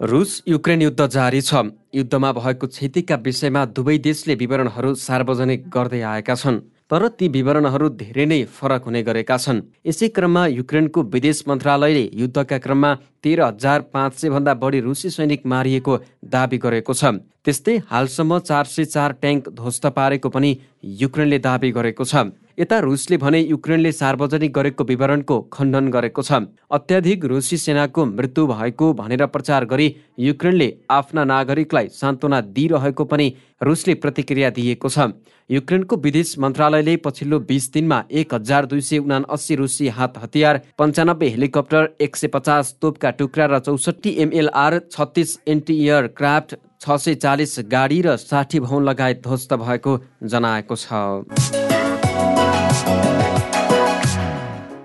रुस युक्रेन युद्ध जारी छ। युद्धमा भएको क्षतिका विषयमा दुवै देशले विवरणहरू सार्वजनिक गर्दै आएका छन् तर ती विवरणहरू धेरै नै फरक हुने गरेका छन्। यसै क्रममा युक्रेनको विदेश मन्त्रालयले युद्धका क्रममा तेह्र हजार पाँच सय भन्दा बढी रुसी सैनिक मारिएको दावी गरेको छ। त्यस्तै हालसम्म चार सय चार ट्याङ्क ध्वस्त पारेको पनि युक्रेनले दावी गरेको छ। यता रुसले भने युक्रेनले सार्वजनिक गरेको विवरणको खण्डन गरेको छ। अत्याधिक रुसी सेनाको मृत्यु भएको भनेर प्रचार गरी युक्रेनले आफ्ना नागरिकलाई सान्त्वना दिइरहेको पनि रुसले प्रतिक्रिया दिएको छ। युक्रेनको विदेश मन्त्रालयले पछिल्लो बिस दिनमा एक हजार दुई सय उना अस्सी रुसी हात हतियार पन्चानब्बे हेलिकप्टर एक सय पचास तोपका टुक्रा र चौसठी एमएलआर छत्तिस एन्टी एयर क्राफ्ट छ सय चालिस गाडी र साठी भवन लगायत ध्वस्त भएको जनाएको छ।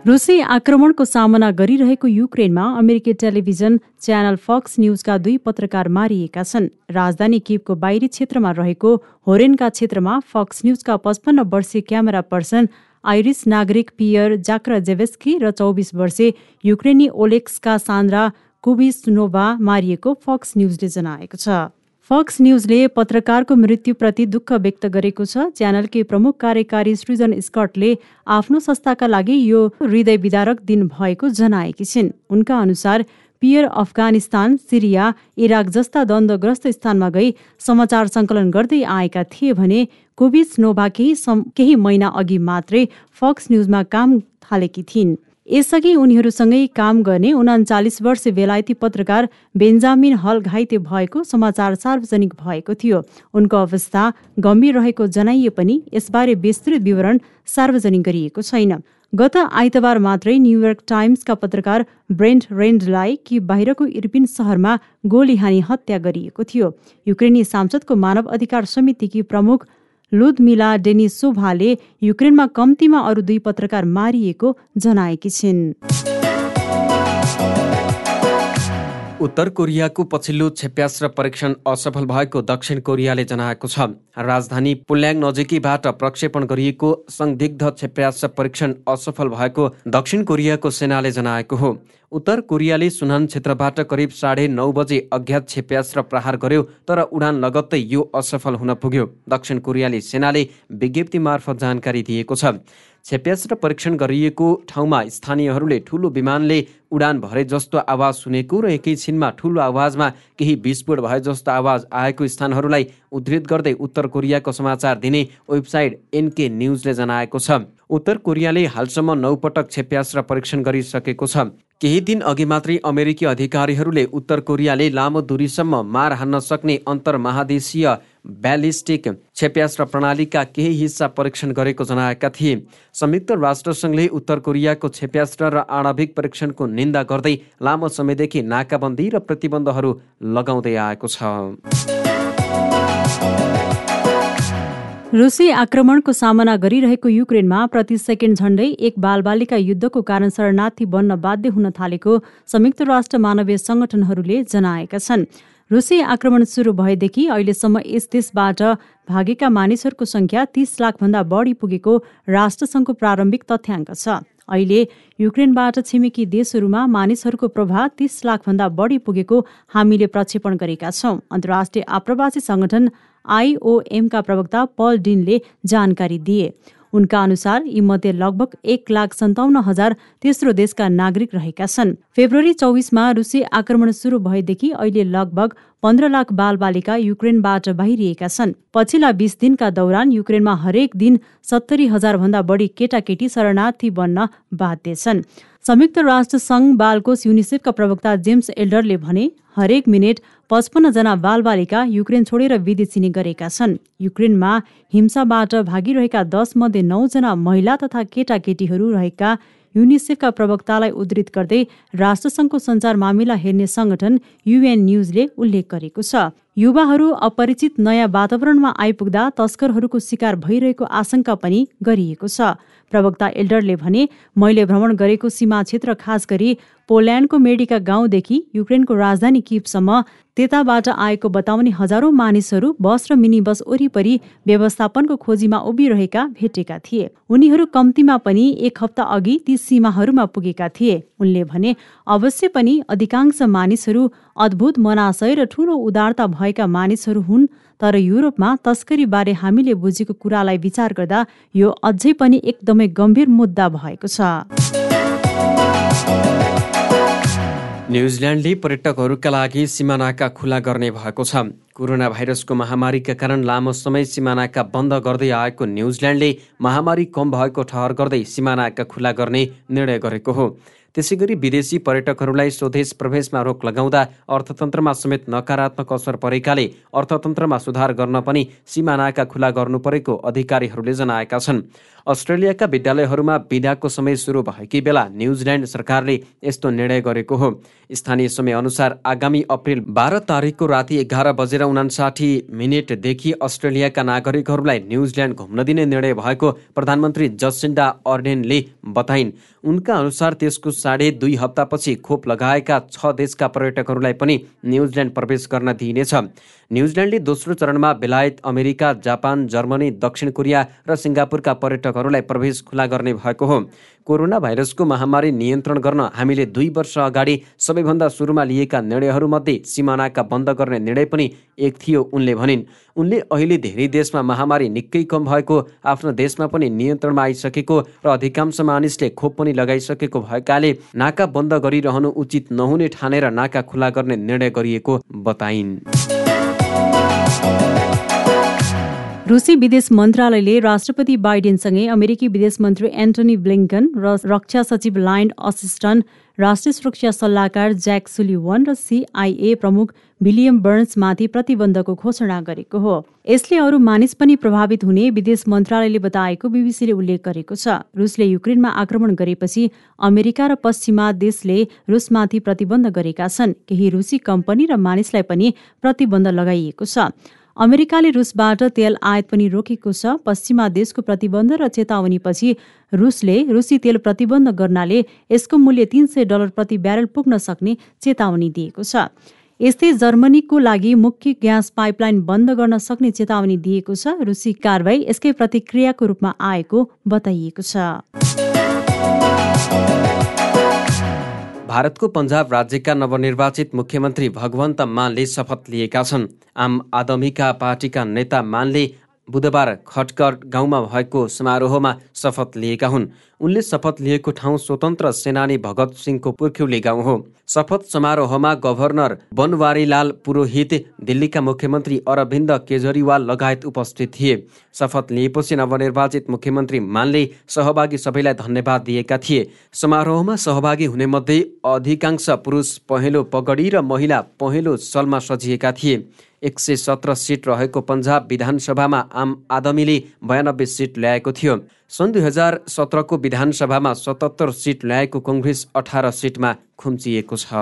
रुसी आक्रमणको सामना गरिरहेको युक्रेनमा अमेरिकी टेलिभिजन च्यानल फक्स न्युजका दुई पत्रकार मारिएका छन्। राजधानी किपको बाहिरी क्षेत्रमा रहेको होरेनका क्षेत्रमा फक्स न्युजका पचपन्न वर्षीय क्यामेरा पर्सन आइरिस नागरिक पियर जाक्रा जेभेस्की र चौबिस वर्षे युक्रेनी ओलेक्सका सान्द्रा कुबिसनोभा मारिएको फक्स न्युजले जनाएको छ। फक्स न्युजले पत्रकारको मृत्युप्रति दुःख व्यक्त गरेको छ। च्यानलकी प्रमुख कार्यकारी सृजन स्कटले आफ्नो संस्थाका लागि यो हृदय विदारक दिन भएको जनाएकी छिन्। उनका अनुसार पियर अफगानिस्तान सिरिया इराक जस्ता द्वन्द्वग्रस्त स्थानमा गई समाचार सङ्कलन गर्दै आएका थिए भने कोभिड नोभा केही केही महिना अघि मात्रै फक्स न्युजमा काम थालेकी थिइन्। यसअघि उनीहरूसँगै काम गर्ने उनाचालिस वर्ष बेलायती पत्रकार बेन्जामिन हल घाइते भएको समाचार सार्वजनिक भएको थियो। उनको अवस्था गम्भीर रहेको जनाइए पनि यसबारे विस्तृत विवरण सार्वजनिक गरिएको छैन। गत आइतबार मात्रै न्युयोर्क टाइम्सका पत्रकार ब्रेन्ट रेन्डलाई कि बाहिरको इर्पिन सहरमा गोली हानी हत्या गरिएको थियो। युक्रेनी सांसदको मानव अधिकार समितिकी प्रमुख लुदमिला डेनिसोभाले युक्रेनमा कम्तीमा अरू दुई पत्रकार मारिएको जनाएकी छिन्। उत्तर कोरियाको पछिल्लो क्षेप्यास्त्र परीक्षण असफल भएको दक्षिण कोरियाले जनाएको छ। राजधानी पुल्याङ नजिकैबाट प्रक्षेपण गरिएको संदिग्ध क्षेप्यास्त्र परीक्षण असफल भएको दक्षिण कोरियाको सेनाले जनाएको हो। उत्तर कोरियाले सुनान क्षेत्रबाट करिब साढे नौ बजे अज्ञात क्षेप्यास्त्र प्रहार गर्यो तर उडान लगत्तै यो असफल हुन पुग्यो। दक्षिण कोरियाले सेनाले विज्ञप्ति मार्फत जानकारी दिएको छ। क्षेप्यास्त्र परीक्षण गरिएको ठाउँमा स्थानीयहरूले ठुलो विमानले उडान भरे जस्तो आवाज सुनेको र एकैछिनमा ठुलो आवाजमा केही विस्फोट भए जस्तो आवाज आएको स्थानहरूलाई उद्धृत गर्दै उत्तर कोरियाको समाचार दिने वेबसाइट एनके न्युजले जनाएको छ। उत्तर कोरियाले हालसम्म नौ पटक क्षेप्यास्त्र परीक्षण गरिसकेको छ। केही दिन अघि मात्रै अमेरिकी अधिकारीहरूले उत्तर कोरियाले लामो दूरीसम्म मार हान्न सक्ने अन्तर महादेशीय ब्यालिस्टिक क्षेप्यास्त्र प्रणालीका केही हिस्सा परीक्षण गरेको जनाएका थिए। संयुक्त राष्ट्रसङ्घले उत्तर कोरियाको क्षेप्यास्त्र र आणविक परीक्षणको निन्दा गर्दै लामो समयदेखि नाकाबन्दी र प्रतिबन्धहरू लगाउँदै आएको छ। रुसी आक्रमणको सामना गरिरहेको युक्रेनमा प्रति सेकेन्ड झण्डै एक बालबालिका युद्धको कारण शरणार्थी बन्न बाध्य हुन थालेको संयुक्त राष्ट्र मानवीय संगठनहरूले जनाएका छन्। रुसी आक्रमण सुरु भएदेखि अहिलेसम्म यस देशबाट भागेका मानिसहरूको संख्या तीस लाखभन्दा बढी पुगेको राष्ट्रसङ्घको प्रारम्भिक तथ्याङ्क छ। अहिले युक्रेनबाट छिमेकी देशहरूमा मानिसहरूको प्रभाव तीस लाखभन्दा बढी पुगेको हामीले प्रक्षेपण गरेका छौँ। अन्तर्राष्ट्रिय आप्रवासी संगठन आइओएमका प्रवक्ता पल डिनले जानकारी दिए। उनका अनुसार यीमध्ये लगभग एक लाख सन्ताउन्न हजार तेस्रो देशका नागरिक रहेका छन्। फेब्रुअरी चौबिसमा रुसी आक्रमण सुरु भएदेखि अहिले लगभग पन्ध्र लाख बालबालिका युक्रेनबाट बाहिरिएका छन्। पछिल्ला बीस दिनका दौरान युक्रेनमा हरेक दिन सत्तरी हजार भन्दा बढी केटाकेटी शरणार्थी बन्न बाध्य छन्। संयुक्त राष्ट्र संघ बालकोष युनिसेफका प्रवक्ता जेम्स एल्डरले भने हरेक मिनेट पचपन्नजना बालबालिका युक्रेन छोडेर विदेशिने गरेका छन्। युक्रेनमा हिंसाबाट भागिरहेका दस मध्ये नौजना महिला तथा केटाकेटीहरू रहेका युनिसेफका प्रवक्तालाई उद्धृत गर्दै राष्ट्रसङ्घको सञ्चार मामिला हेर्ने संगठन युएन न्युजले उल्लेख गरेको छ। युवाहरू अपरिचित नयाँ वातावरणमा आइपुग्दा तस्करहरूको शिकार भइरहेको आशंका पनि गरिएको छ। प्रवक्ता एल्डरले भने मैले भ्रमण गरेको सीमा क्षेत्र खास गरी पोल्यान्डको मेडिका गाउँदेखि युक्रेनको राजधानी किपसम्म त्यताबाट आएको बताउने हजारौं मानिसहरू बस र मिनी बस वरिपरि व्यवस्थापनको खोजीमा उभिरहेका भेटेका थिए। उनीहरू कम्तीमा पनि एक हप्ता अघि ती सीमाहरूमा पुगेका थिए। उनले भने अवश्य पनि अधिकांश मानिसहरू अद्भुत मनाशय र ठूलो उदारता भएका मानिसहरू हुन् तर युरोपमा तस्करीबारे हामीले बुझेको कुरालाई विचार गर्दा यो अझै पनि एकदमै गम्भीर मुद्दा भएको छ। न्युजिल्यान्डले पर्यटकहरूका लागि सिमानाका खुला गर्ने भएको छ। कोरोना भाइरसको महामारीका कारण लामो समय सिमानाका बन्द गर्दै आएको न्युजिल्यान्डले महामारी कम भएको ठहर गर्दै सिमानाका खुला गर्ने निर्णय गरेको हो। त्यसै गरी विदेशी पर्यटकहरूलाई स्वदेश प्रवेशमा रोक लगाउँदा अर्थतन्त्रमा समेत नकारात्मक असर परेकाले अर्थतन्त्रमा सुधार गर्न पनि सिमानाका खुला गर्नु परेको अधिकारीहरूले जनाएका छन्। अस्ट्रेलियाका विद्यालयहरूमा विदाको समय सुरु भएकै बेला न्युजिल्यान्ड सरकारले यस्तो निर्णय गरेको हो। स्थानीय समय अनुसार आगामी अप्रेल बाह्र तारिकको राति एघार बजेर उनासाठी मिनटदेखि अस्ट्रेलियाका नागरिकहरूलाई न्युजिल्यान्ड घुम्न दिने निर्णय भएको प्रधानमन्त्री जसिन्डा अर्डेनले बताइन्। उनका अनुसार त्यसको साढे दुई हप्तापछि खोप लगाएका छ देशका पर्यटकहरूलाई पनि न्युजिल्यान्ड प्रवेश गर्न दिइनेछ। न्युजिल्यान्डले दोस्रो चरणमा बेलायत अमेरिका जापान जर्मनी दक्षिण कोरिया र सिङ्गापुरका पर्यटकहरूलाई प्रवेश खुला गर्ने भएको हो। कोरोना भाइरसको महामारी नियन्त्रण गर्न हामीले दुई वर्ष अगाडि सबैभन्दा सुरुमा लिएका निर्णयहरूमध्ये सिमानाका बन्द गर्ने निर्णय पनि एक थियो उनले भनिन्। उनले अहिले धेरै देशमा महामारी निकै कम भएको आफ्नो देशमा पनि नियन्त्रणमा आइसकेको र अधिकांश मानिसले खोप पनि लगाइसकेको भएकाले नाका बन्द गरिरहनु उचित नहुने ठानेर नाका खुला गर्ने निर्णय गरिएको बताइन्। रुसी विदेश मन्त्रालयले राष्ट्रपति बाइडेनसँगै अमेरिकी विदेश मन्त्री एन्टोनी ब्लिङ्कन र रक्षा सचिव लाइन असिस्टन्ट राष्ट्रिय सुरक्षा सल्लाहकार ज्याक सुलिवन र सिआइए प्रमुख विलियम बर्न्समाथि प्रतिबन्धको घोषणा गरेको हो। यसले अरू मानिस पनि प्रभावित हुने विदेश मन्त्रालयले बताएको बिबिसीले उल्लेख गरेको छ। रुसले युक्रेनमा आक्रमण गरेपछि अमेरिका र पश्चिमा देशले रुसमाथि प्रतिबन्ध गरेका छन्। केही रुसी कम्पनी र मानिसलाई पनि प्रतिबन्ध लगाइएको छ। अमेरिकाले रुसबाट तेल आयात पनि रोकेको छ। पश्चिमा देशको प्रतिबन्ध र चेतावनीपछि रुसले रुसी तेल प्रतिबन्ध गर्नाले यसको मूल्य तीन सय डलर प्रति ब्यारेल पुग्न सक्ने चेतावनी दिएको छ। यस्तै जर्मनीको लागि मुख्य ग्यास पाइपलाइन बन्द गर्न सक्ने चेतावनी दिएको छ। रुसी कारवाही यसकै प्रतिक्रियाको रूपमा आएको बताइएको छ। भारतको पन्जाब राज्यका नवनिर्वाचित मुख्यमन्त्री भगवन्त मानले शपथ लिएका छन्। आम आदमीका पार्टीका नेता मानले बुधबार खटकर गाउँमा भएको समारोहमा शपथ लिएका हुन्। उनले शपथ लिएको ठाउँ स्वतन्त्र सेनानी भगत सिंहको पुर्ख्यौली गाउँ हो। शपथ समारोहमा गभर्नर बनवारीलाल पुरोहित दिल्लीका मुख्यमन्त्री अरविन्द केजरीवाल लगायत उपस्थित थिए। शपथ लिएपछि नवनिर्वाचित मुख्यमन्त्री मानले सहभागी सबैलाई धन्यवाद दिएका थिए। समारोहमा सहभागी हुने मध्ये अधिकांश पुरुष पहेँलो पगडी र महिला पहेँलो सलमा सजिएका थिए। एक सय सत्र सिट रहेको पन्जाब विधानसभामा आम आदमीले बयानब्बे सिट ल्याएको थियो। सन् दुई हजार सत्रको विधानसभामा सतहत्तर सिट ल्याएको कङ्ग्रेस अठार सिटमा खुम्चिएको छ।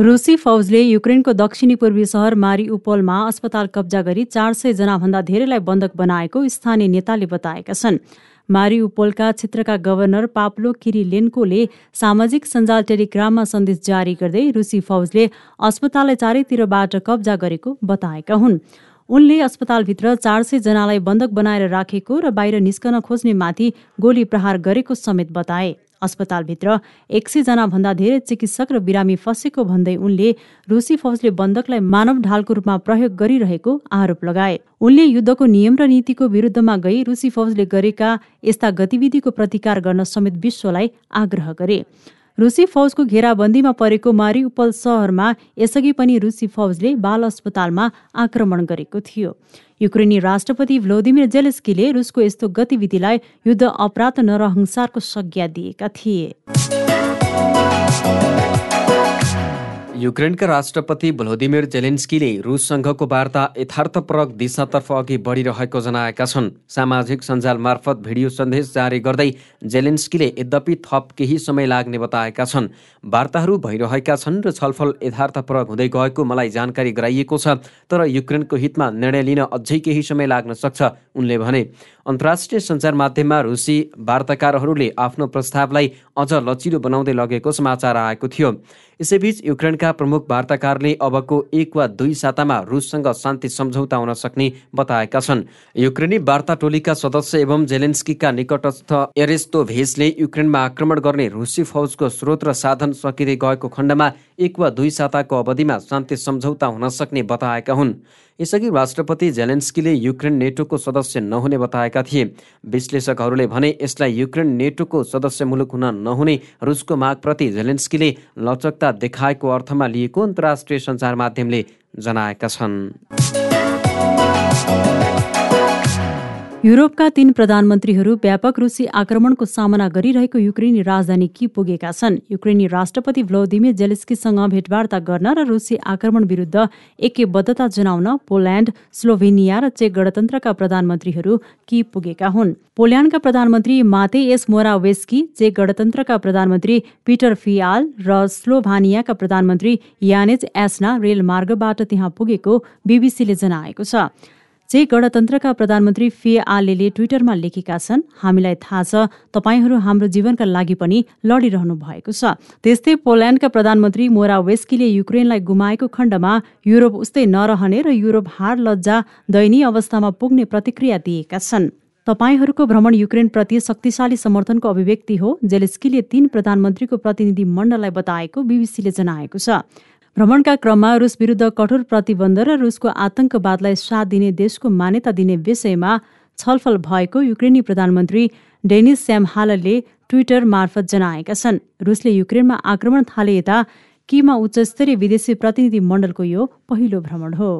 रुसी फौजले युक्रेनको दक्षिणी पूर्वी सहर मारी उपोलमा अस्पताल कब्जा गरी चार सय जनाभन्दा धेरैलाई बन्धक बनाएको स्थानीय नेताले बताएका छन्। मारिउपोलका क्षेत्रका गभर्नर पाप्लो किरिलेन्कोले सामाजिक सञ्जाल टेलिग्राममा सन्देश जारी गर्दै रुसी फौजले अस्पताललाई चारैतिरबाट कब्जा गरेको बताएका हुन्। उनले अस्पतालभित्र चार सय जनालाई बन्धक बनाएर राखेको र बाहिर निस्कन खोज्ने माथि गोली प्रहार गरेको समेत बताए। अस्पतालभित्र एक सयजना भन्दा धेरै चिकित्सक र बिरामी फँसेको भन्दै उनले रुसी फौजले बन्दकलाई मानव ढालको रूपमा प्रयोग गरिरहेको आरोप लगाए। उनले युद्धको नियम र नीतिको विरुद्धमा गई रुसी फौजले गरेका यस्ता गतिविधिको प्रतिकार गर्न समेत विश्वलाई आग्रह गरे। रुसी फौजको घेराबन्दीमा परेको मारिउपल सहरमा यसअघि पनि रुसी फौजले बाल अस्पतालमा आक्रमण गरेको थियो। युक्रेनी राष्ट्रपति भ्लोदिमिर जेलेस्कीले रुसको यस्तो गतिविधिलाई युद्ध अपराध नरहंसारको संज्ञा दिएका थिए। युक्रेनका राष्ट्रपति भ्लोदिमिर जेलेन्स्कीले रुससँगको वार्ता यथार्थपरक दिशातर्फ अघि बढिरहेको जनाएका छन्। सामाजिक सञ्जाल मार्फत भिडियो सन्देश जारी गर्दै जेलेन्स्कीले यद्यपि थप केही समय लाग्ने बताएका छन्। वार्ताहरू भइरहेका छन् र छलफल यथार्थपरक हुँदै गएको मलाई जानकारी गराइएको छ तर युक्रेनको हितमा निर्णय लिन अझै केही समय लाग्न सक्छ उनले भने। अन्तर्राष्ट्रिय सञ्चार माध्यममा रुसी वार्ताकारहरूले आफ्नो प्रस्तावलाई अझ लचिलो बनाउँदै लगेको समाचार आएको थियो। यसैबीच युक्रेनका प्रमुख वार्ताकारले अबको एक वा दुई सातामा रुससँग शान्ति सम्झौता हुन सक्ने बताएका छन्। युक्रेनी वार्ता टोलीका सदस्य एवं जेलेन्स्कीका निकटस्थ एरेस्तो भेसले युक्रेनमा आक्रमण गर्ने रुसी फौजको स्रोत र साधन सकिँदै गएको खण्डमा एक वा दुई साताको अवधिमा शान्ति सम्झौता हुन सक्ने बताएका हुन्। यसअघि राष्ट्रपति जेलेन्स्कीले युक्रेन नेटोको सदस्य नहुने बताएका थिए। विश्लेषकहरूले भने यसलाई युक्रेन नेटोको सदस्य मुलुक हुन नहुने रुसको मागप्रति जेलेन्स्कीले लचकता देखाएको अर्थमा लिएको अन्तर्राष्ट्रिय सञ्चार माध्यमले जनाएका छन्। युरोपका तीन प्रधानमन्त्रीहरू व्यापक रुसी आक्रमणको सामना गरिरहेको युक्रेनी राजधानी कि पुगेका छन्। युक्रेनी राष्ट्रपति भ्लोदिमिर जेलेस्कीसँग भेटवार्ता गर्न र रुसी आक्रमण विरुद्ध एकबद्धता जनाउन पोल्याण्ड स्लोभेनिया र चेक गणतन्त्रका प्रधानमन्त्रीहरू कि पुगेका हुन्। पोल्याण्डका प्रधानमन्त्री माते एस मोरावेस्की चेक गणतन्त्रका प्रधानमन्त्री पिटर फियाल र स्लोभानियाका प्रधानमन्त्री यानेज एस्ना रेलमार्गबाट त्यहाँ पुगेको बीबीसीले जनाएको छ। जे गणतन्त्रका प्रधानमन्त्री फे आलेले ट्विटरमा लेखेका छन्। हामीलाई थाहा छ तपाईँहरू हाम्रो जीवनका लागि पनि लडिरहनु भएको छ। त्यस्तै पोल्यान्डका प्रधानमन्त्री मोरा वेस्कीले युक्रेनलाई गुमाएको खण्डमा युरोप उस्तै नरहने र युरोप हार लज्जा दयनीय अवस्थामा पुग्ने प्रतिक्रिया दिएका छन्। तपाईँहरूको भ्रमण युक्रेनप्रति शक्तिशाली समर्थनको अभिव्यक्ति हो जेलेस्कीले तीन प्रधानमन्त्रीको प्रतिनिधि मण्डललाई बताएको बीबीसीले जनाएको छ। भ्रमणका क्रममा रुस विरुद्ध कठोर प्रतिबन्ध र रुसको आतंकवादलाई साथ दिने देशको मान्यता दिने विषयमा छलफल भएको युक्रेनी प्रधानमन्त्री डेनिस स्यामहालले ट्विटर मार्फत जनाएका छन्। रुसले युक्रेनमा आक्रमण थाले यता किमा उच्चस्तरीय विदेशी प्रतिनिधि मण्डलको यो पहिलो भ्रमण हो।